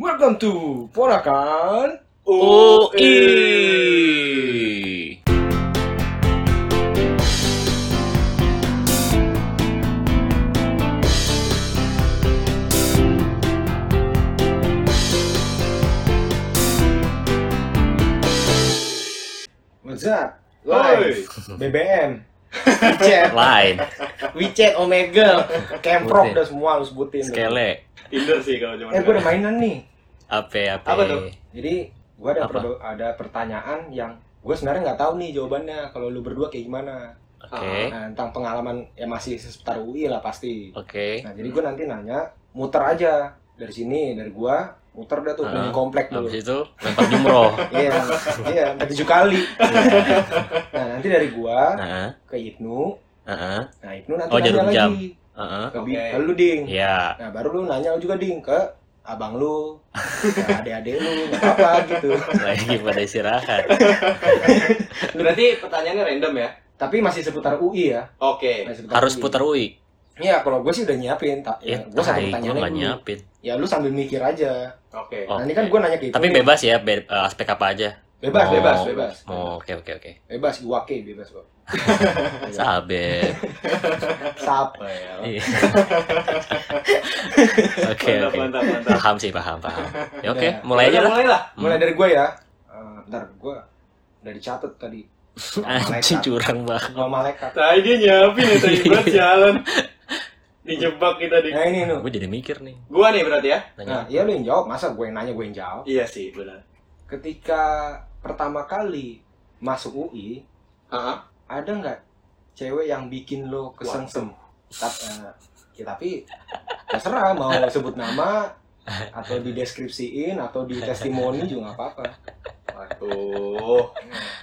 Welcome to Ponakan UI. What's up? Live BBM WeChat Lain. WeChat Omega Sebutin. udah semua lu sebutin Skele. Tinder sih kalau zaman Eh gue ada mainan nih Apa apa? Apa tuh? Jadi gue ada ada pertanyaan yang gue sebenarnya nggak tahu nih jawabannya kalau lu berdua kayak gimana Oke. nah, tentang pengalaman ya masih seputar UI lah pasti Oke. nah jadi gue nanti nanya muter aja dari sini dari gua muter dah tuh Ah, keliling komplek dulu Habis itu lempar jumroh. iya iya sampai tujuh kali nah nanti dari gua Nah, ke Ibnu heeh. nah Ibnu nanti Oh, nanya jam. lagi Heeh. ke Oke. ke lu ding Iya. nah baru lu nanya juga ding ke abang lu ke adik-adik lu nggak apa gitu Lagi pada istirahat. Berarti pertanyaannya random ya? tapi masih seputar UI ya Oke. masih seputar Harus UI. putar UI. Iya, kalau gue sih udah nyiapin. Tak, ya, Ya, gue pertanyaan nggak dulu. nyiapin. Ya, lu sambil mikir aja. Oke. Oh. Nanti kan gue nanya ke Ibnu. Tapi bebas ya, be- eh, aspek apa aja. Bebas, Mau- bebas, bebas. Mau oke oke oke. Bebas, iwake, bebas kok. Sabet. Sap. Iya. Oke oke. Paham sih, paham, paham. Ya oke, Ya. mulai aja lah. Mulai lah. Mulai dari gue ya. Eh, bentar, gue udah dicatat tadi. Anjing curang banget. Gua malaikat. Tadi dia nyiapin ya tadi buat jalan. Dijebak kita di. Nah, ini, Nu. Gue jadi mikir nih. Gua nih berarti ya? Nah, iya lu yang jawab. Masa gue yang nanya, gue yang jawab? Iya sih, benar. Ketika pertama kali masuk UI, Heeh. Ada nggak cewek yang bikin lo kesengsem? Tap- eh, ya, tapi terserah mau sebut nama atau dideskripsiin atau di testimoni juga nggak apa-apa. Waduh.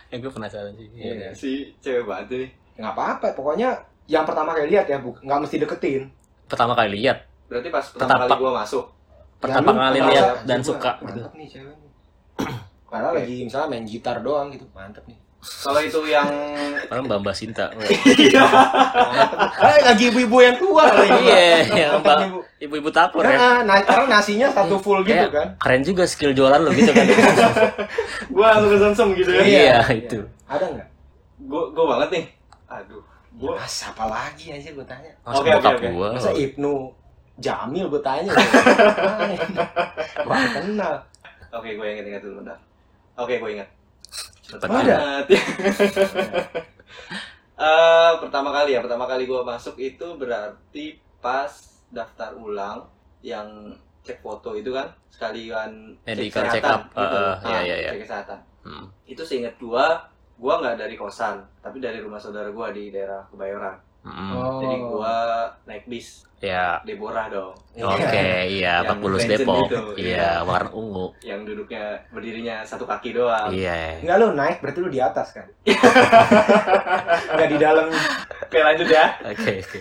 Eh gue penasaran sih. Iya. Si cewek banget nih. Nggak apa-apa, pokoknya yang pertama kali lihat ya, bu- nggak mesti deketin. Pertama kali lihat, Berarti pas pertama Pertama- kali gua masuk. pertama Ya, kali lihat dan "Coba, suka gitu. Mantep nih cewek nih. Padahal Oke. lagi misalnya main gitar doang gitu, mantep nih. Kalau itu yang Orang Mbak Mbak Sinta. Mantep nih. Eh, lagi ibu-ibu yang tua kali ini. Iya, yang Bu. ibu-ibu tapur ya. Nah, nah, karena nasinya satu full gitu kan. keren juga skill jualan lo gitu kan. gua langsung kesemsem gitu ya. Iya, itu. Ada nggak? Gua gua banget nih. Aduh. Gua Mas, apa lagi aja gue tanya. Masa Oke, oke, oke. gua. Masa Ibnu Jamil gue tanya. Wah, kenal. Oke, gue inget-inget dulu bentar. Oke, gue ingat. Cepet Oh, ada? banget. Eh, pertama kali ya, pertama kali gue masuk itu berarti pas daftar ulang yang cek foto itu kan sekalian Medical cek check up. kesehatan gitu. Eh, Ah, iya, iya, iya. cek kesehatan. Hmm. Itu seingat gua, gua nggak dari kosan, tapi dari rumah saudara gua di daerah Kebayoran. Hmm. Oh. Jadi gua naik bis Ya. Deborah dong, Oke, iya, Yang Pak Bulus Depok. itu, Iya, iya. warna ungu. yang duduknya berdirinya satu kaki doang. Iya. Enggak lu naik berarti lu di atas kan? Enggak di dalam. Oke, lanjut ya. Oke, oke.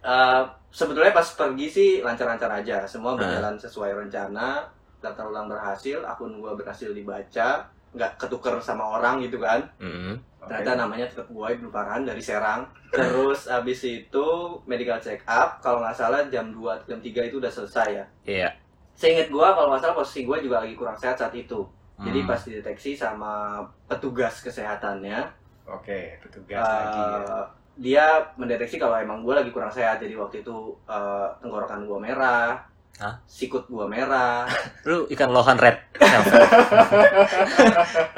Eh, sebetulnya pas pergi sih lancar-lancar aja, semua berjalan sesuai rencana. Daftar ulang berhasil, akun gua berhasil dibaca, nggak ketuker sama orang gitu kan. Hmm. Ternyata namanya tetap gua Ibnu Farhan dari Serang. Terus abis itu medical check up, kalau nggak salah jam 2 atau jam 3 itu udah selesai ya. Iya. Seinget gua kalau nggak salah posisi gua juga lagi kurang sehat saat itu. Jadi Hmm. pas dideteksi sama petugas kesehatannya, Oke, petugas eh, lagi ya. dia mendeteksi kalau emang gue lagi kurang sehat. Jadi waktu itu eh, tenggorokan gue merah, Hah? sikut gue merah. Lu ikan lohan red.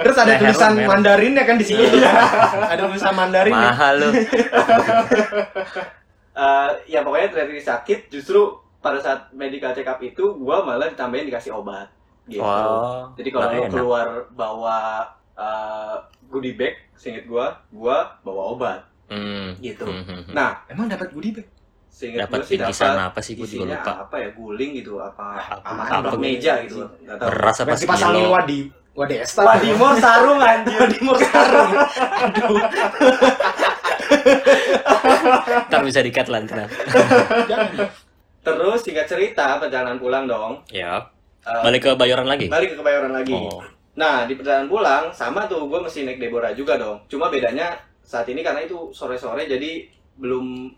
Terus ada leher tulisan merah. Mandarin ya kan di sini. ada tulisan Mandarin ya. Mahal lu. Eh, ya pokoknya terjadi sakit. Justru pada saat medical check up itu, gue malah ditambahin dikasih obat. Gitu. Oh. Jadi kalau lu enak. keluar bawa eh, goodie bag, seinget gue, gue bawa obat. Hmm. Gitu. Hmm, hmm, hmm. Nah, Emang dapat goodie bag? Dapat gue sih bingkisan apa sih gue juga lupa. apa ya guling gitu apa Apa- apa, apa meja gitu. Beras apa Berarti pasangin sekilo? wadi Wadesta. Wadimor sarung anjir. Wadimor sarung. Aduh. Ntar bisa dikat lah ntar. Jangan. Terus singkat cerita perjalanan pulang dong. Ya. Eh, Balik ke Bayoran lagi. balik ke Kebayoran lagi. Oh. Nah di perjalanan pulang sama tuh gue mesti naik Deborah juga dong. Cuma bedanya saat ini karena itu sore-sore jadi belum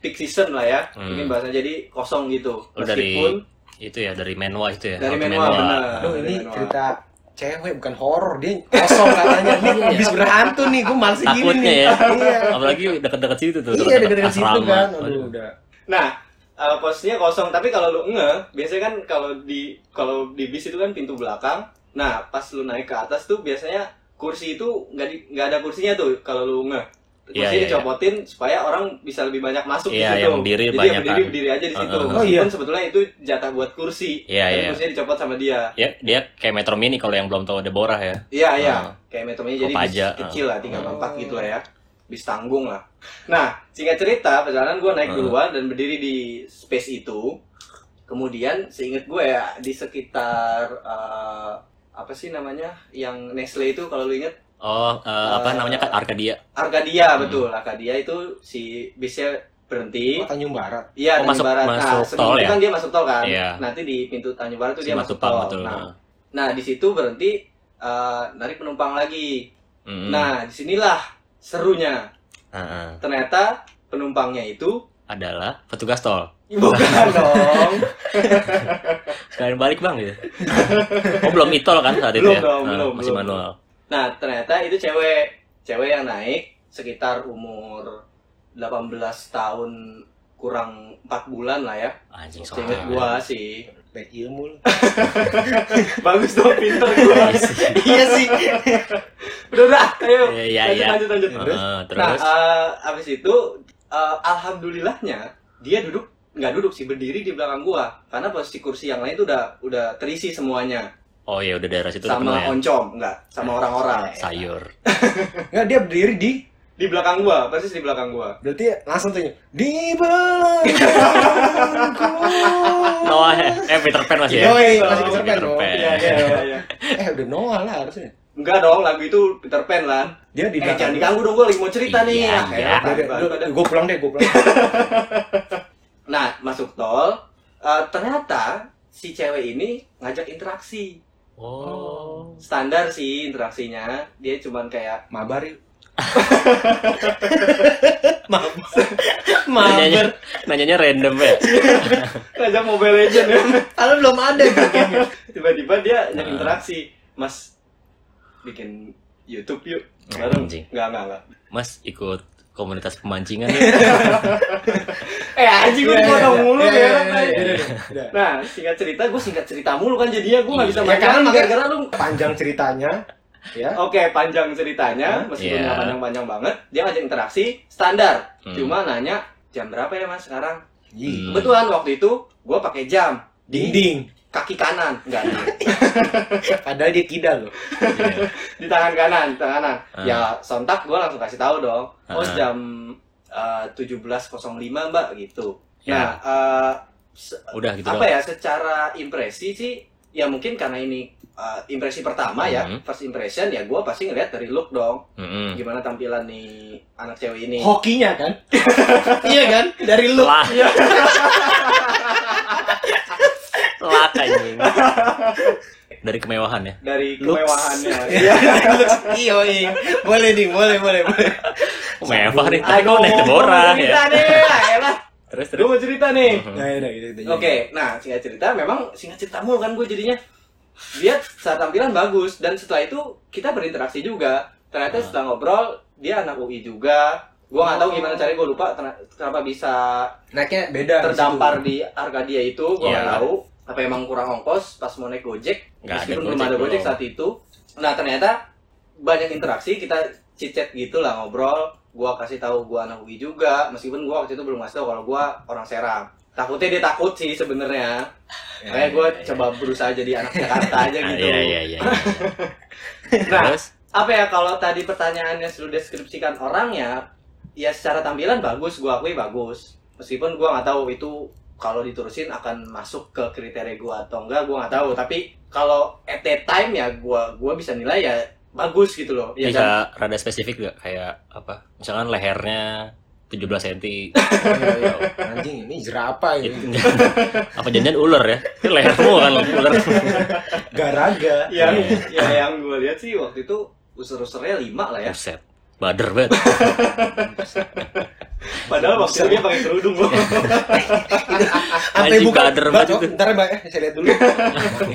peak season lah ya. Hmm. Mungkin bahasa jadi kosong gitu. Oh, dari Meskipun Itu ya dari Menwa itu ya. Dari How to Menwa, bener. Aduh dari ini Menwa. cerita cewek bukan horor dia kosong katanya ini habis berhantu nih gue males gini nih ya. iya Apalagi deket-deket situ tuh. iya deket-deket situ kan aduh udah Nah, eh, posisinya kosong. Tapi kalau lu nge, biasanya kan kalau di kalau di bis itu kan pintu belakang. Nah, pas lu naik ke atas tuh biasanya kursi itu nggak nggak ada kursinya tuh kalau lu nge. Iya, Kursi iya, dicopotin supaya orang bisa lebih banyak masuk Iya, di situ. yang berdiri Jadi banyak yang berdiri kan. berdiri aja di situ. Uh-uh. Oh, Meskipun iya. sebetulnya itu jatah buat kursi. Iya, Tapi iya. kursinya dicopot sama dia. Ya, dia kayak Metro Mini kalau yang belum tahu Deborah ya. Iya iya, Ah. kayak metronya jadi bis Kopaja, kecil lah, tinggal ah. empat gitu lah ya, bis tanggung lah. Nah, singkat cerita, perjalanan gue naik Ah. duluan dan berdiri di space itu. Kemudian, seingat gue ya di sekitar eh, apa sih namanya, yang Nestle itu kalau lu inget Oh, eh, apa Eh, namanya kan Arkadia. Arkadia Hmm. betul, Arkadia itu si bisnya berhenti. oh, Tanjung Barat Iya, Oh, Tanjung masuk- Barat. masuk nah, tol ya? kan dia masuk tol kan. Iya. Nanti di pintu Tanjung Barat itu dia masuk tol. betul. Nah, nah di situ berhenti eh, narik penumpang lagi. Mm-mm. Nah, di sinilah serunya. Heeh. Ternyata penumpangnya itu adalah petugas tol. bukan dong. Sekalian balik bang gitu. oh belum itol kan saat itu Belum ya? dong, Ah, belum, Masih belum. manual. Nah, ternyata itu cewek. Cewek yang naik sekitar umur 18 tahun kurang 4 bulan lah ya. Anjing soalnya. gua sih. baik ilmu lu. Bagus dong pinter gua. iya sih. Udah udah, ayo. Iya, iya, lanjut, iya. lanjut lanjut. Heeh, Nah, terus eh, abis itu eh, alhamdulillahnya dia duduk nggak duduk sih berdiri di belakang gua karena posisi kursi yang lain tuh udah udah terisi semuanya oh ya udah daerah situ sama ya. oncom enggak sama orang-orang Sayur. Nggak, dia berdiri di di belakang gua persis di belakang gua berarti langsung tuh di belakangku Noah eh, eh Peter Pan masih ya. Oh, masih Peter Pan Peter. Pan. iya iya iya, iya Eh udah Noah lah harusnya. enggak dong lagu itu Peter Pan lah Dia di eh jangan belakang. diganggu dong gua lagi mau cerita nih Iya, iya. gue pulang deh, gue pulang. nah masuk tol eh, ternyata si cewek ini ngajak interaksi Oh. standar sih interaksinya dia cuman kayak Mabar yuk. Nanyanya, nanyanya random ya. ngajak Mobile Legend ya Kalau belum ada gitu tiba-tiba dia Nah. interaksi mas bikin YouTube yuk bareng Anjing. nggak nggak nggak Mas ikut komunitas pemancingan ya. Eh anjing gue Iya, potong iya. mulu Iya, ya iya, iya. nah singkat cerita gue singkat cerita mulu kan jadinya gue nggak bisa main karena gara-gara lu Panjang ceritanya, ya. Oke, panjang ceritanya, meskipun nggak panjang-panjang banget, dia ngajak interaksi standar. Hmm. Cuma nanya jam berapa ya mas sekarang? Hmm. Kebetulan waktu itu gue pakai jam Ding di ding. kaki kanan, enggak Padahal dia kidal loh. Di tangan kanan, tangan kanan. Ah. Ya sontak gue langsung kasih tahu dong. Oh Ah. jam eh, 17.05 mbak gitu. Ya. Nah, eh, se- Udah gitu apa doang. ya secara impresi sih ya mungkin karena ini uh, impresi pertama ya Mhm. first impression ya gue pasti ngeliat dari look dong Mm-mm. gimana tampilan nih anak cewek ini Hokinya kan? iya kan? Dari lu. Lah, Iya. lah. Dari kemewahan ya. dari kemewahannya Iya. Iya, iya. Boleh nih, boleh, boleh, boleh. Mewah nih, tapi kok naik cerita ya. nih ayolah Terus gue terus. mau cerita nih Mhm. Nah, udah gitu. gitu. oke nah singkat cerita memang singkat cerita mulu kan gue jadinya dia saat tampilan bagus dan setelah itu kita berinteraksi juga ternyata Ah. setelah ngobrol dia anak UI juga gue nggak tahu Oh. gimana caranya gue lupa kenapa bisa Naiknya beda. di terdampar situ. di Arkadia itu gue nggak tahu apa emang kurang ongkos pas mau naik gojek Nggak ada meskipun belum Gojek ada gojek belum. saat itu. Nah ternyata banyak interaksi kita cicet gitu lah ngobrol. Gua kasih tahu gua anak UI juga meskipun gua waktu itu belum ngasih tahu kalau gua orang Serang. Takutnya dia takut sih sebenarnya. Ya, kayak gua iya, iya. coba berusaha jadi anak Jakarta aja Ah, gitu. Iya iya iya. Nah, Terus? apa ya kalau tadi pertanyaannya sudah deskripsikan orangnya ya secara tampilan bagus gua akui bagus. Meskipun gua nggak tahu itu kalau diterusin akan masuk ke kriteria gua atau enggak gua nggak tahu tapi kalau at that time ya gua gua bisa nilai ya bagus gitu loh ya bisa kan rada spesifik gak kayak apa? Misalkan lehernya 17 cm. Iya, iya. Anjing, ini jerapah Itu ini. apa janjian ular ya? Itu leher semua kan ular. Garaga. yang Iya. ya yang gua lihat sih waktu itu user-usernya lima lah ya Buset. Bader banget. Padahal waktu itu dia pakai kerudung loh. Sampai buka bader Mbak, banget itu. Bentar ya, Mbak, eh, saya lihat dulu.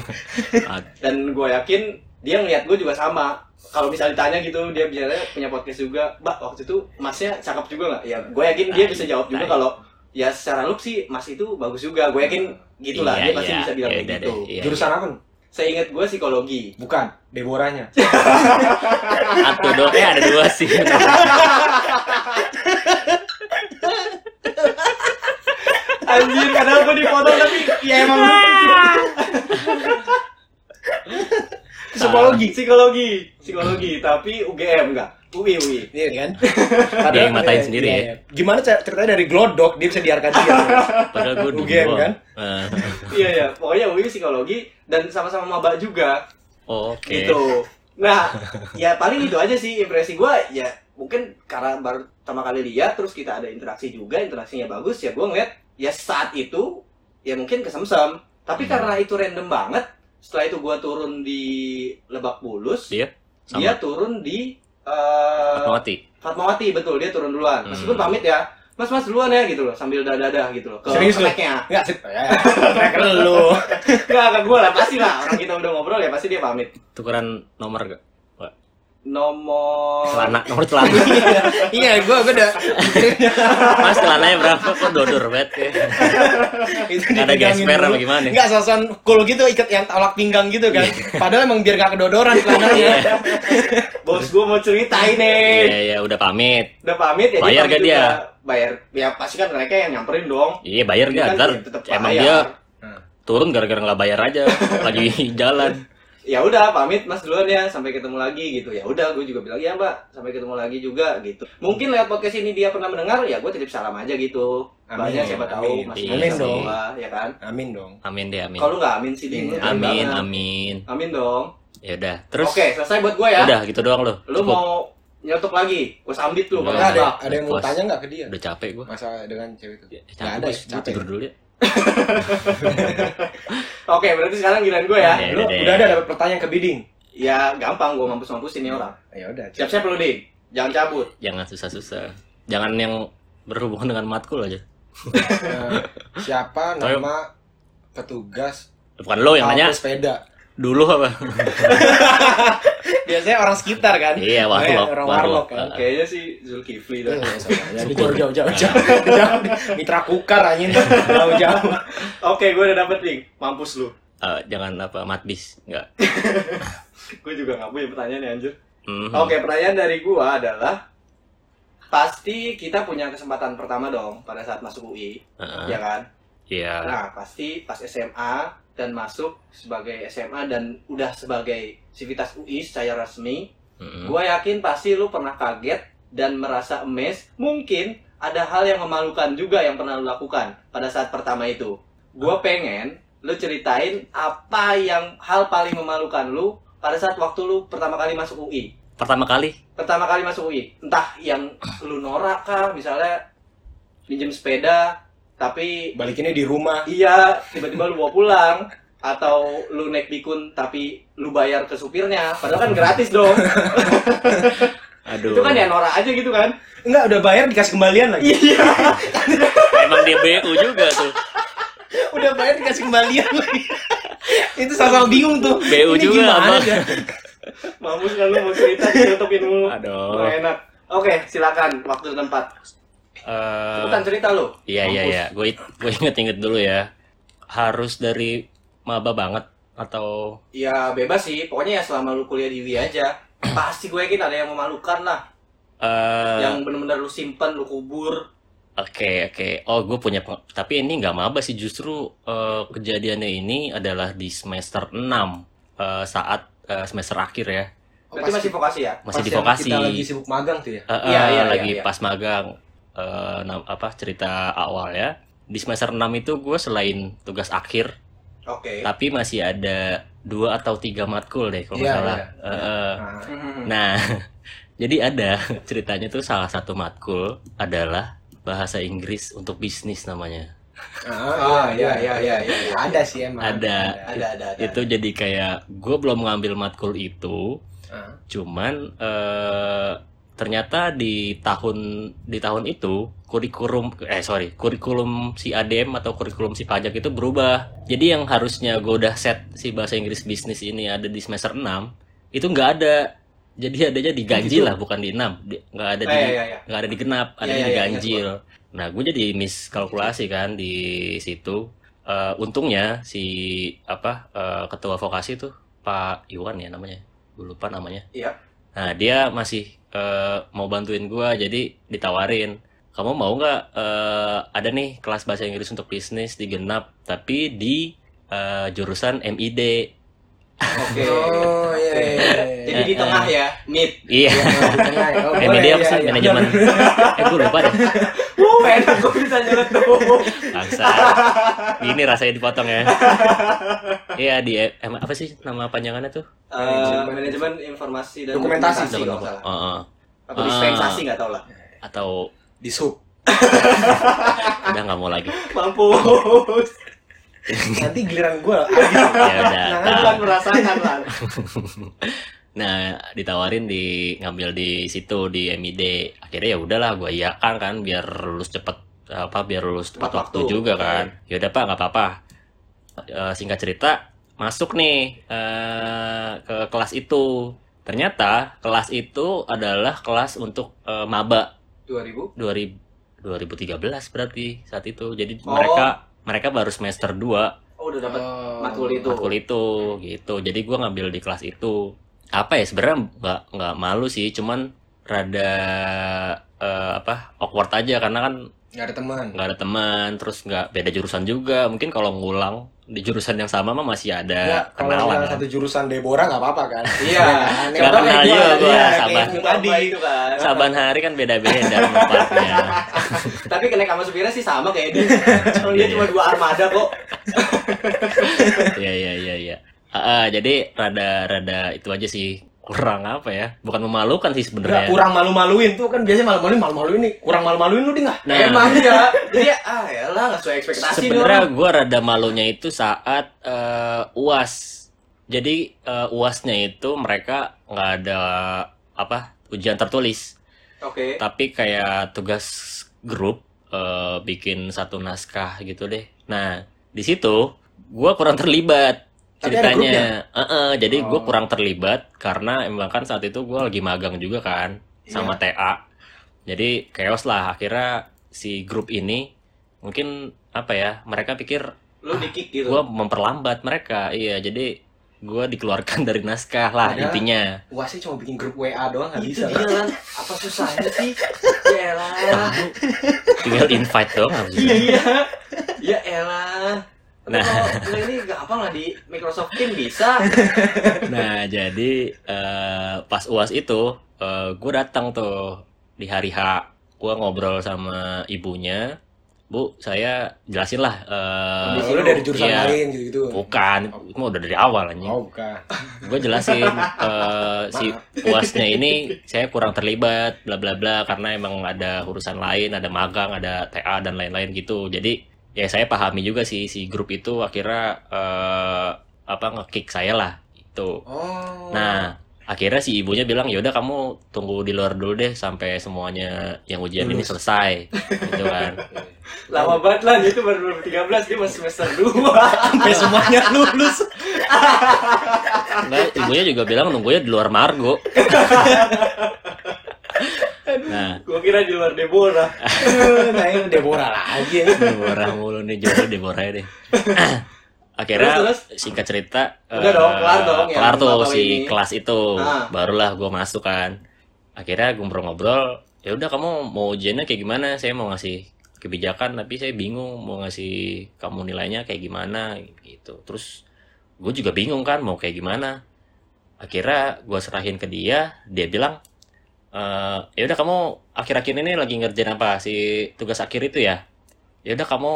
Dan gue yakin dia ngeliat gue juga sama. Kalau misalnya ditanya gitu, dia biasanya punya podcast juga. Mbak, waktu itu masnya cakep juga nggak? Ya, gue yakin dia bisa jawab juga kalau ya secara look sih mas itu bagus juga. Gue yakin gitulah Iya, dia pasti iya. bisa bilang Ya kayak udah gitu. deh, iya. Jurusan apa? Saya ingat gue psikologi. Bukan, Deborahnya. Satu do eh ada dua sih. Anjir, kadang gue dipotong tapi ya emang Psikologi. psikologi, psikologi, tapi UGM enggak? UI UI. Iya kan? Dia yang matain Iya, sendiri iya, ya. iya. Gimana cer- ceritanya dari glodok dia bisa diarkan dia? Padahal gue UGM kan? Eh, Iya ya, pokoknya UI psikologi dan sama-sama maba juga oh, Oke. gitu. Nah, ya paling itu aja sih impresi gua ya mungkin karena baru pertama kali lihat terus kita ada interaksi juga, interaksinya bagus ya gua ngeliat ya saat itu ya mungkin kesemsem. Tapi Hmm. karena itu random banget, setelah itu gua turun di Lebak Bulus, Dia sama dia turun di eh, Fatmawati. Fatmawati betul dia turun duluan. Meskipun Hmm. pamit ya, Mas Mas duluan ya gitu loh sambil dadah-dadah gitu loh ke Serius snacknya. Enggak, sih. Tracker lu. Enggak, ke gue lah pasti lah. Orang kita udah ngobrol ya pasti dia pamit. Tukeran nomor gak? Nomor Celana, nomor celana. Iya, gua gua udah Mas celananya berapa? Kok dodor banget ya? ada gesper dulu. apa gimana? Enggak sosokan cool gitu ikat yang tolak pinggang gitu kan. Iya. Padahal emang biar gak kedodoran celananya. bos gue mau cerita ini. Iya, iya, udah pamit. Udah pamit ya Bayar gak dia? Bayar. Ya pasti kan mereka yang nyamperin dong. Iya, bayar Dia gak? kan Ntar ya emang bayar. dia turun gara-gara nggak bayar aja. Lagi jalan. Ya udah pamit Mas duluan ya sampai ketemu lagi gitu. Ya udah gue juga bilang ya Mbak sampai ketemu lagi juga gitu. Mungkin lewat podcast ini dia pernah mendengar ya gue titip salam aja gitu. Amin, Banyak siapa tahu amin. masih Amin dong. ya kan. Amin dong. Amin deh, amin. Kalau nggak amin sih dia. Amin, Amin, banget. amin. Amin dong. Ya udah. Terus Oke, selesai buat gue ya. udah gitu doang lo. Lu Cukup. mau nyetok lagi? Gue sambit lu. Enggak, pakai Enggak ada, ada yang mau tanya enggak ke dia? Udah capek gua. Masalah dengan cewek itu. Ya, Nggak capek, ada, gua capek. tidur dulu ya. Oke, berarti sekarang giliran gue ya. Iya. Lu udah ada dapat pertanyaan ke bidding? Ya gampang gue mampus-mampusin nih orang. Ya udah. Siap-siap lu ding. Jangan cabut. Jangan susah-susah. Jangan yang berhubungan dengan matkul aja. Siapa nama petugas Bukan lo yang nanya. sepeda? Dulu apa? Biasanya orang sekitar kan? Iya, Makanya warlock, Orang warlock. warlock kan. Ah. Kayaknya sih Zulkifli aja. Aduh, jauh jauh jauh jauh. Jauh. Mitra kukar anjing jauh jauh. Oke, gue udah dapet ding. Mampus lu. Eh, jangan apa matbis, enggak. Gue juga nggak punya pertanyaan ya anjir. Mhm. Oke, pertanyaan dari gua adalah pasti kita punya kesempatan pertama dong pada saat masuk UI, Heeh. ya kan? Iya. Nah, pasti pas SMA dan masuk sebagai SMA dan udah sebagai sivitas UI secara resmi, Mhm. gua yakin pasti lu pernah kaget dan merasa amazed. Mungkin ada hal yang memalukan juga yang pernah lu lakukan pada saat pertama itu. Gua pengen lu ceritain apa yang hal paling memalukan lu pada saat waktu lu pertama kali masuk UI. Pertama kali Pertama kali masuk UI, entah yang lu norak kah, misalnya pinjem sepeda, tapi Balikinnya di rumah. Iya, tiba-tiba lu bawa pulang atau lu naik bikun tapi lu bayar ke supirnya, padahal kan gratis dong. Aduh. Itu kan ya norak aja gitu kan? Enggak, udah bayar dikasih kembalian lagi. Iya. Emang dia BU juga tuh. udah bayar dikasih kembalian lagi. Itu sama bingung tuh. BU Ini juga, gimana ya? Mampus kan lu mau cerita ditutupin mulu. Aduh. Nggak enak. Oke, silakan waktu dan tempat. Eh, Bukan cerita lu. Iya iya iya, gue gue inget-inget dulu ya. Harus dari maba banget atau Ya bebas sih, pokoknya ya selama lu kuliah di UI aja. Pasti gue yakin ada yang memalukan lah. eh Yang bener-bener lu simpen, lu kubur. Oke oke. Oh gue punya peng- tapi ini nggak maba sih justru eh, kejadiannya ini adalah di semester 6 eh, saat eh, semester akhir ya. Berarti masih vokasi ya? Masih Pas di vokasi. Kita lagi sibuk magang tuh ya. Eh, eh, Iya, iya, lagi iya, iya. pas magang eh, nam- apa cerita awal ya. Di semester 6 itu gue selain tugas akhir Oke. tapi masih ada dua atau tiga matkul deh kalau nggak Iya, salah. iya. Eh, eh. Nah, jadi ada ceritanya tuh salah satu matkul adalah bahasa Inggris untuk bisnis namanya. ah, iya, iya, iya, iya. Ada sih emang. Ada. Ada, ada, ada. Itu jadi kayak gue belum ngambil matkul itu, Ah. cuman eh ternyata di tahun di tahun itu kurikulum eh sorry kurikulum si ADM atau kurikulum si pajak itu berubah. Jadi yang harusnya gue udah set si bahasa Inggris bisnis ini ada di semester 6 itu nggak ada. Jadi adanya di ganjil lah bukan di 6 Di- nggak ada di Eh, iya, iya. nggak ada di genap ada Iya, di iya, iya, ganjil. nah gue jadi miskalkulasi kan di situ. Eh, untungnya si apa eh, ketua vokasi tuh Pak Iwan ya namanya. Gue lupa namanya. Iya. Nah, dia masih eh, mau bantuin gua jadi ditawarin, "Kamu mau nggak eh, ada nih kelas bahasa Inggris untuk bisnis di Genap, tapi di eh, jurusan MID." Oke. Oh iya. iya, iya. Jadi di tengah ya, mid. Iya, Di tengah ya. Oh, boleh, MID apa iya, sih? iya. Manajemen. Eh, gue lupa deh. Wuh, enak gue bisa nyeletuk. Bangsa. Ini rasanya dipotong ya. Iya, di em, apa sih nama panjangannya tuh? Eh, manajemen informasi dan Dokumentasi dokumentasi sih, kalau Oh, nggak salah. oh. Atau dispensasi nggak tahu lah. Atau Di sub. udah nggak mau lagi. Mampus. Nanti giliran gue. Ya udah. Nah, merasakan lah. Nah, ditawarin di ngambil di situ di MID. Akhirnya ya udahlah gua iyakan kan biar lulus cepet apa biar lulus tepat waktu waktu. juga kan. Ya udah Pak, nggak apa-apa. Eh, singkat cerita, masuk nih eh, ke kelas itu. Ternyata kelas itu adalah kelas untuk eh, maba 2000. 2000 2013 berarti saat itu. Jadi Oh. mereka mereka baru semester 2 Oh, udah dapat Oh. matkul itu. matkul itu gitu jadi gua ngambil di kelas itu apa ya sebenarnya nggak nggak malu sih cuman rada eh, apa awkward aja karena kan Gak ada teman. nggak ada teman terus nggak beda jurusan juga mungkin kalau ngulang di jurusan yang sama mah masih Ya, ada kalau kenalan misalnya kan. satu jurusan Deborah nggak apa-apa kan? Iya. kan? Nggak kenal juga iya, sabar. kayak yang tadi. itu kan. saban hari kan beda-beda tempatnya Tapi kena sama supirnya sih sama kayak dia. Cuma dia Iya. cuma dua armada kok. Iya iya iya iya. Ah, jadi rada rada itu aja sih kurang apa ya? Bukan memalukan sih sebenarnya. kurang malu-maluin tuh kan biasanya malu-maluin malu-maluin nih kurang malu-maluin lu deh nggak Nah, Emang ya. Jadi ah ya lah nggak sesuai ekspektasi sebenarnya gue rada malunya itu saat eh, uas. Jadi eh, uasnya itu mereka nggak ada apa ujian tertulis, Oke. tapi kayak tugas grup eh, bikin satu naskah gitu deh. Nah di situ gue kurang terlibat Ceritanya. Heeh, jadi gue Oh. kurang terlibat karena emang kan saat itu gue lagi magang juga kan sama TA. Jadi chaos lah akhirnya si grup ini mungkin apa ya mereka pikir Lu di kick gitu. gue memperlambat mereka iya jadi gue dikeluarkan dari naskah lah Padahal- intinya Uasnya cuma bikin grup WA doang nggak bisa dia kan. Apa susahnya sih? Ya elah. tinggal invite dong habis Iya iya. Ya elah. Nah. Kalau ini gampang lah di Microsoft Teams bisa. nah jadi eh, pas uas itu gue datang tuh di hari H gue ngobrol sama ibunya bu saya jelasin lah eh, Kondisi Lu dari jurusan Iya. lain gitu-gitu. bukan itu mah udah dari awal anjing Oh bukan. gue jelasin eh, si uasnya ini saya kurang terlibat bla bla bla karena emang ada urusan lain ada magang ada TA dan lain-lain gitu jadi ya saya pahami juga sih si grup itu akhirnya eh, apa ngekick saya lah itu Oh. nah akhirnya si ibunya bilang yaudah kamu tunggu di luar dulu deh sampai semuanya yang ujian ini Lulus. selesai gitu kan Lama banget lah itu baru 2013 dia masih semester 2 sampai semuanya lulus. Enggak, ibunya juga bilang nunggunya di luar Margo nah Gua kira di luar Deborah. nah ini Deborah lagi ya. Deborah mulu nih jodoh Deborah deh. Akhirnya Terus, singkat cerita Udah eh, dong, kelar dong yang kelar tuh si ini. kelas itu. Ah. Barulah gue masuk kan. Akhirnya gue ngobrol-ngobrol, ya udah kamu mau ujiannya kayak gimana? Saya mau ngasih kebijakan tapi saya bingung mau ngasih kamu nilainya kayak gimana gitu. Terus gue juga bingung kan mau kayak gimana. Akhirnya gue serahin ke dia, dia bilang eh ya udah kamu akhir-akhir ini lagi ngerjain apa si tugas akhir itu ya ya udah kamu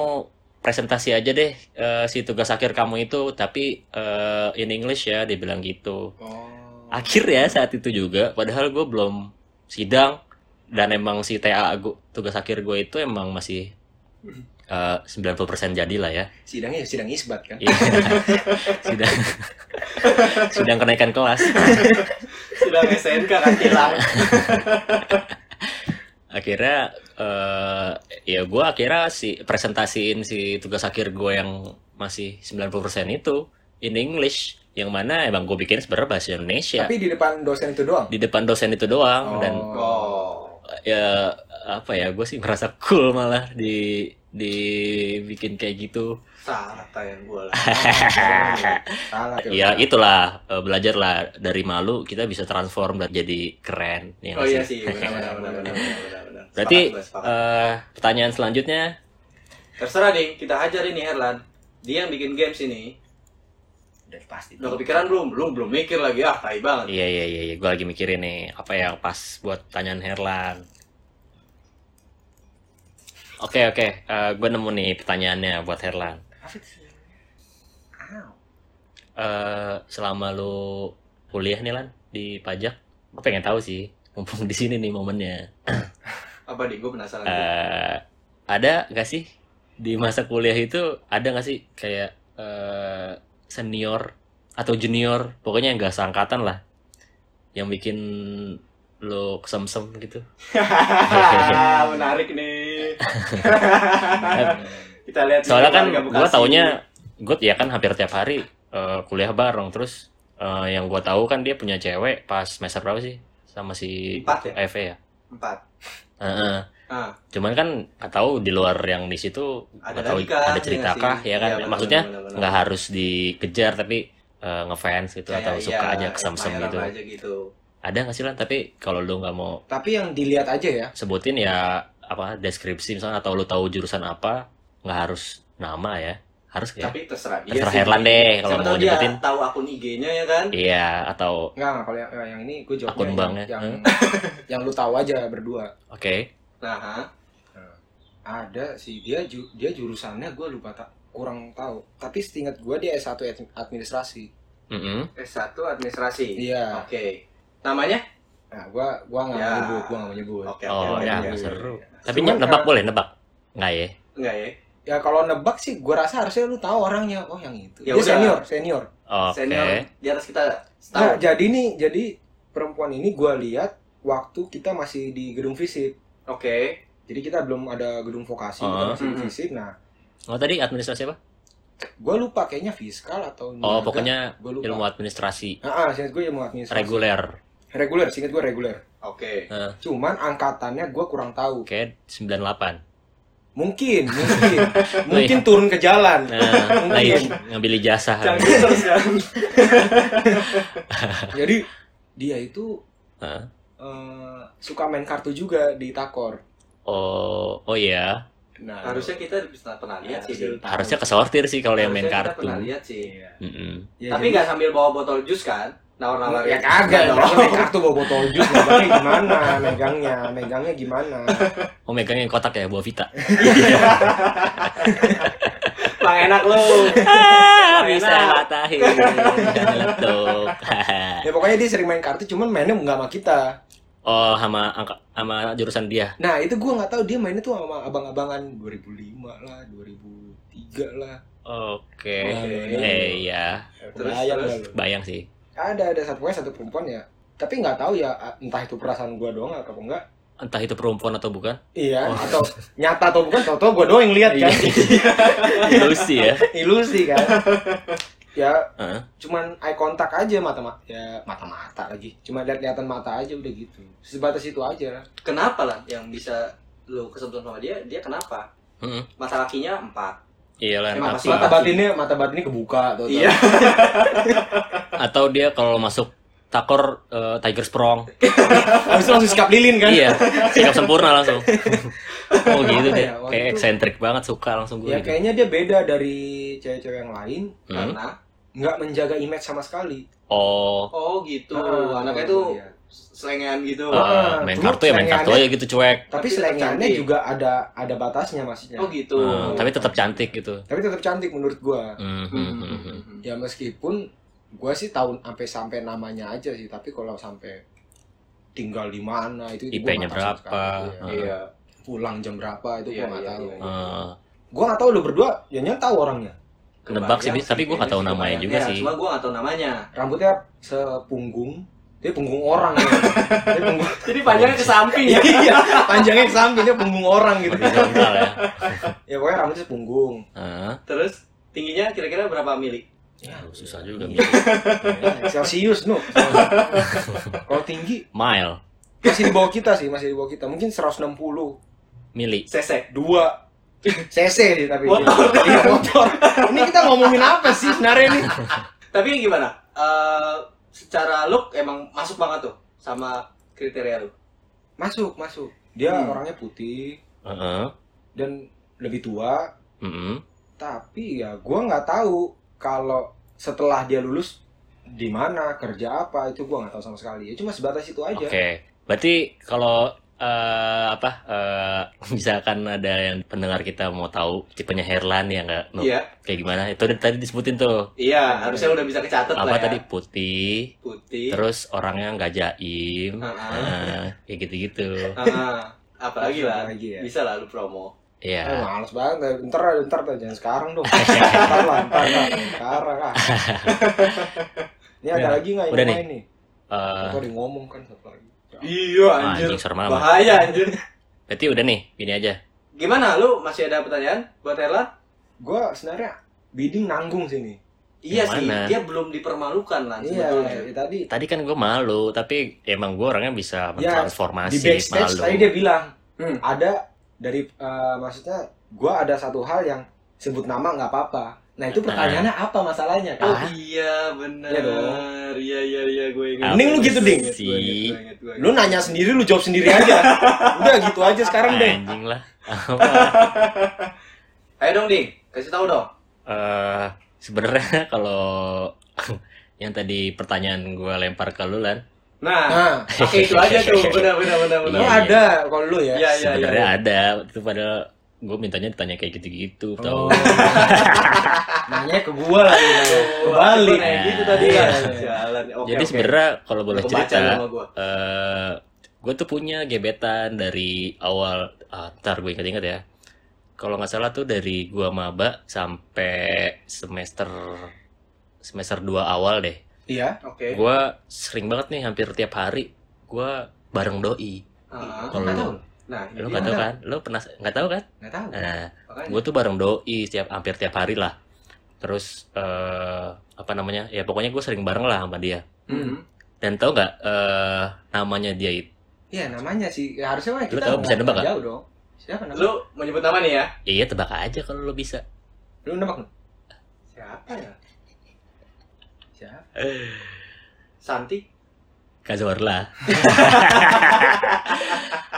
presentasi aja deh eh, si tugas akhir kamu itu tapi eh, in English ya dia bilang gitu Oh. akhirnya saat itu juga padahal gue belum sidang dan emang si TA gua- tugas akhir gue itu emang masih eh, 90% jadi lah ya Sidangnya sidang isbat kan. Iya. sidang sidang kenaikan kelas Sudah SNK kan hilang. akhirnya eh ya gue akhirnya si presentasiin si tugas akhir gue yang masih 90% itu in English yang mana emang gue bikin sebenarnya bahasa Indonesia Tapi di depan dosen itu doang. di depan dosen itu doang dan Oh. ya apa ya gue sih merasa cool malah di dibikin kayak gitu Salah tayang bola. Salah tuh. ya itulah eh, belajar lah dari malu kita bisa transform dan jadi keren ya Oh iya sih? benar benar berarti gue, eh, pertanyaan selanjutnya terserah ding, kita hajar ini Herlan. Dia yang bikin games ini. Udah pasti. Udah kepikiran belum? Belum, belum mikir lagi. Ah, tai banget. Iya iya iya, iya. gue lagi mikirin nih apa yang pas buat tanyaan Herlan. Oke oke, gue nemu nih pertanyaannya buat Herlan. Ow. Eh selama lu kuliah nih Lan di pajak, gue pengen tahu sih, mumpung di sini nih momennya. Apa ding? Gue penasaran. Eh ada gak sih di masa kuliah itu ada gak sih kayak eh, senior atau junior, pokoknya yang gak seangkatan lah, yang bikin lo kesemsem gitu? Menarik nih. kita lihat. soalnya kan gue taunya gue ya kan hampir tiap hari eh, kuliah bareng terus eh, yang gue tahu kan dia punya cewek pas semester berapa sih sama si Empat ya? EV ya empat. Heeh. Ah, cuman kan nggak tahu di luar yang di situ Ada nggak tahu kan, ada iya cerita kah sih? ya kan Iya, benar, maksudnya nggak harus dikejar tapi eh, ngefans gitu kayak atau iya, suka aja kesemsem gitu aja gitu. ada nggak sih lan tapi kalau lu nggak mau Tapi yang dilihat aja ya. sebutin ya apa deskripsi misalnya atau lu tahu jurusan apa nggak harus nama ya harus ya Tapi terserah dia terserah. Herlan deh kalau mau dia nyebutin tahu akun IG-nya ya kan? Iya, atau Enggak, enggak, kalau yang, yang ini gue jawabnya Akun yang, banknya. yang, Hmm. yang lu tahu aja berdua. oke. Nah, ha? Ada sih dia ju, dia jurusannya gue lupa tak kurang tahu. Tapi setingat gue dia S1 ad- administrasi. Mm-mm. S1 administrasi. Iya. Oke. Namanya? Nah, gua gua nggak Ya. mau nyebut, gua nggak mau nyebut. Oke, Oh, oke. ya, oke. seru. iya. Tapi nebak eh, boleh nebak? Nggak ya? Enggak ya? Ya kalau nebak sih gua rasa harusnya lu tahu orangnya. Oh, yang itu. Ya dia udah. senior, senior. Oke. Senior di atas kita Nah, setahun. jadi nih, jadi perempuan ini gua lihat waktu kita masih di gedung fisik. Oke. Jadi kita belum ada gedung vokasi, kita Oh. masih di fisik. Nah, Oh tadi administrasi apa? gua lupa kayaknya fiskal atau Oh, niaga. pokoknya gua lupa. ilmu administrasi Ah, ah, seingat gue ilmu administrasi. reguler. Reguler, seingat gue reguler. Oke. Nah, Cuman angkatannya gue kurang tahu. kayak 98. Mungkin, mungkin, mungkin turun ke jalan. Nah, Mungkin. lagi ngambil ijazah. Jangan terus kan. Jadi dia itu Hah? eh, suka main kartu juga di Takor. Oh, oh iya. Nah, Harusnya kita bisa pernah lihat sih. Ding. Harusnya kesortir sih kalau yang main kartu. pernah lihat sih. Iya. Mm-mm. Ya, Tapi nggak sambil bawa botol jus kan? Nawar-nawarin. Ya kagak Nggak dong. Main kartu bawa botol jus, megangnya gimana? Megangnya, megangnya gimana? Oh megang yang kotak ya, buah Vita. Bang enak lu. Ah, bisa matahin. Meletup. Ya pokoknya dia sering main kartu, cuman mainnya nggak sama kita. oh, sama angka sama jurusan dia. Nah itu gue nggak tahu dia mainnya tuh sama abang-abangan 2005 lah, 2003 lah. Oke. Nah, Eh iya, Terus, Bayang terus? bayang sih. Ada ada satu satu perempuan ya tapi nggak tahu ya entah itu perasaan gua doang atau enggak Entah itu perempuan atau bukan. iya Oh. atau nyata atau bukan tau tau gua doang yang lihat kan Ilusi ya. ilusi kan ya Heeh. cuman eye contact aja mata mata ya mata mata lagi cuma lihat lihatan mata aja udah gitu sebatas itu aja lah Kenapa lah yang bisa lu kesentuhan sama dia? Dia kenapa? Heeh. Mata kakinya empat. Iya lah, pasti mata batinnya mata batinnya kebuka tuh Iya. atau dia kalau masuk takor eh, Tiger Sprong. habis itu langsung sikap lilin kan iya, sikap sempurna langsung. oh gitu deh. Ya, Kayak itu- eksentrik banget suka langsung gue ya gitu. kayaknya dia beda dari cewek-cewek yang lain Hmm. Karena nggak menjaga image sama sekali Oh, oh gitu. Ah, Anaknya tuh iya. Selengean gitu. Eh, main cuma kartu ya main kartu aja gitu cuek. tapi Tapi selengeannya juga ada ada batasnya maksudnya Oh gitu. Hmm, tapi tetap cantik gitu. tapi tetap cantik menurut gua Hmm, hmm, Hmm, hmm, ya meskipun gua sih tahu sampai sampai namanya aja sih tapi kalau sampai tinggal di mana itu, itu gua IP-nya nggak tahu sama berapa? sekali. Iya. Iya. pulang jam berapa itu Iya, gua nggak iya, tahu iya, iya. Eh, gua nggak tahu lu berdua ya nyata tahu orangnya Nebak sih, tapi gua nggak tahu namanya juga Ya, sih. Cuma gua nggak tahu namanya. rambutnya sepunggung Dia punggung orang ya. Dia punggung Jadi panjangnya ke samping ya. Iya, panjangnya ke samping dia punggung orang gitu. horizontal ya Ya pokoknya rambutnya punggung. Hah? Terus tingginya kira-kira berapa mili? Aduh, susah juga Iya. Celsius nu. Kalau tinggi mile masih di bawah kita sih, masih di bawah kita. Mungkin 160. mili Cc. Dua CC sih tapi Motor. Iya, motor. Ini kita ngomongin apa sih sebenarnya nih? Tapi gimana? Eh, secara look emang masuk banget tuh sama kriteria lu. Masuk, masuk. Dia Hmm. orangnya putih Heeh. dan lebih tua, Mm-mm. tapi ya gua nggak tahu kalau setelah dia lulus di mana kerja apa itu gua nggak tahu sama sekali. Ya cuma sebatas itu aja. Oke, berarti kalau eh, apa eh, misalkan ada yang pendengar kita mau tahu tipenya Herlan ya nggak No, Iya. kayak gimana itu udah tadi disebutin tuh Iya, harusnya udah bisa kecatet apa lah ya. tadi putih Putih. terus orangnya nggak jaim Ah, ah. nah, kayak gitu-gitu Ah, apalagi lah. Apalagi ya? Bisa lah lu promo. Eh, Iya males banget. Ntar, ntar, ntar, jangan sekarang dong. ntar lah, ntar lah. Sekarang ah. Ini ada lagi nggak yang Udah nih. nih? Eh, Kok dia ngomong kan satu lagi. Iya ah, anjing serem amat. Bahaya anjir. berarti udah nih gini aja Gimana lu masih ada pertanyaan buat Erlan? Gua sebenarnya bidding nanggung sini. Iya Yang sih, mana? dia belum dipermalukan lah Iya, sebetulnya. ya, tadi tadi kan gue malu tapi emang gue orangnya bisa Ya, mentransformasi di backstage malu tadi dia bilang Hmm. ada dari eh, maksudnya gua ada satu hal yang sebut nama nggak apa-apa. Nah itu pertanyaannya apa masalahnya? Oh Kan? iya benar. Iya. Iya iya iya gue ingat. Mending lu gitu, Ding. Ingat. Lu nanya sendiri, lu jawab sendiri aja. Udah gitu aja sekarang deh. anjing lah apa Ayo dong, Ding. Kasih tahu dong. eh sebenarnya kalau yang tadi pertanyaan gue lempar ke lu lan Nah, Nah, itu aja tuh. Benar benar benar benar. lu Iya, ada kalau lu ya. Iya iya iya. sebenarnya ada itu padahal gue mintanya ditanya kayak gitu-gitu Oh. tau Nanya ke gua lagi. Oh, Kebalik. kayak gitu tadi Iya. kan. Jalan. Oke, jadi oke. sebenarnya kalau boleh Kebaca cerita sama gua. eh gue tuh punya gebetan dari awal ah, ntar gue inget-inget ya kalau nggak salah tuh dari gua maba sampai semester semester 2 awal deh Iya. Oke. gua sering banget nih hampir tiap hari gua bareng doi Ah, Kalau. Nah, lu nggak tahu kan lu pernah nggak tahu kan Nggak tahu. nah makanya. gue tuh bareng doi setiap hampir tiap hari lah terus eh apa namanya ya pokoknya gue sering bareng lah sama dia Mhm. dan tau nggak eh namanya dia itu Iya namanya sih. Ya, harusnya mah Lu kita tahu, bisa nebak nggak? Jauh dong. Siapa namanya? Lu mau nyebut nama nih ya? iya tebak aja kalau lo bisa Lu nebak? Siapa ya? Siapa? Santi? Cazorla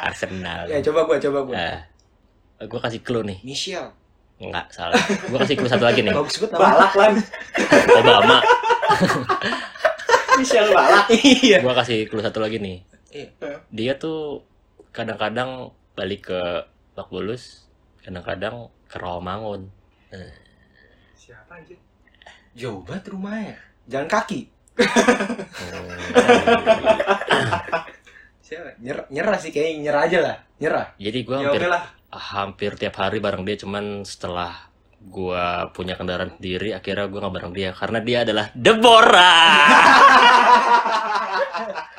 Arsenal Ya coba gua, coba gua. nah, gue kasih clue nih Michelle. nggak salah gue kasih clue satu lagi nih Bagus banget. Balak lan. Obama Michelle Balak. Iya. gue kasih clue satu lagi nih Iya. dia tuh kadang-kadang balik ke Bak Bulus kadang-kadang ke Rawamangun Siapa anjir? Jauh banget rumahnya. Jalan kaki. Siapa? Nyerah, nyerah sih kayaknya nyerah aja lah. Nyerah. jadi gue Ya hampir oke lah. hampir tiap hari bareng dia cuman setelah gua punya kendaraan sendiri akhirnya gua nggak bareng dia karena dia adalah Deborah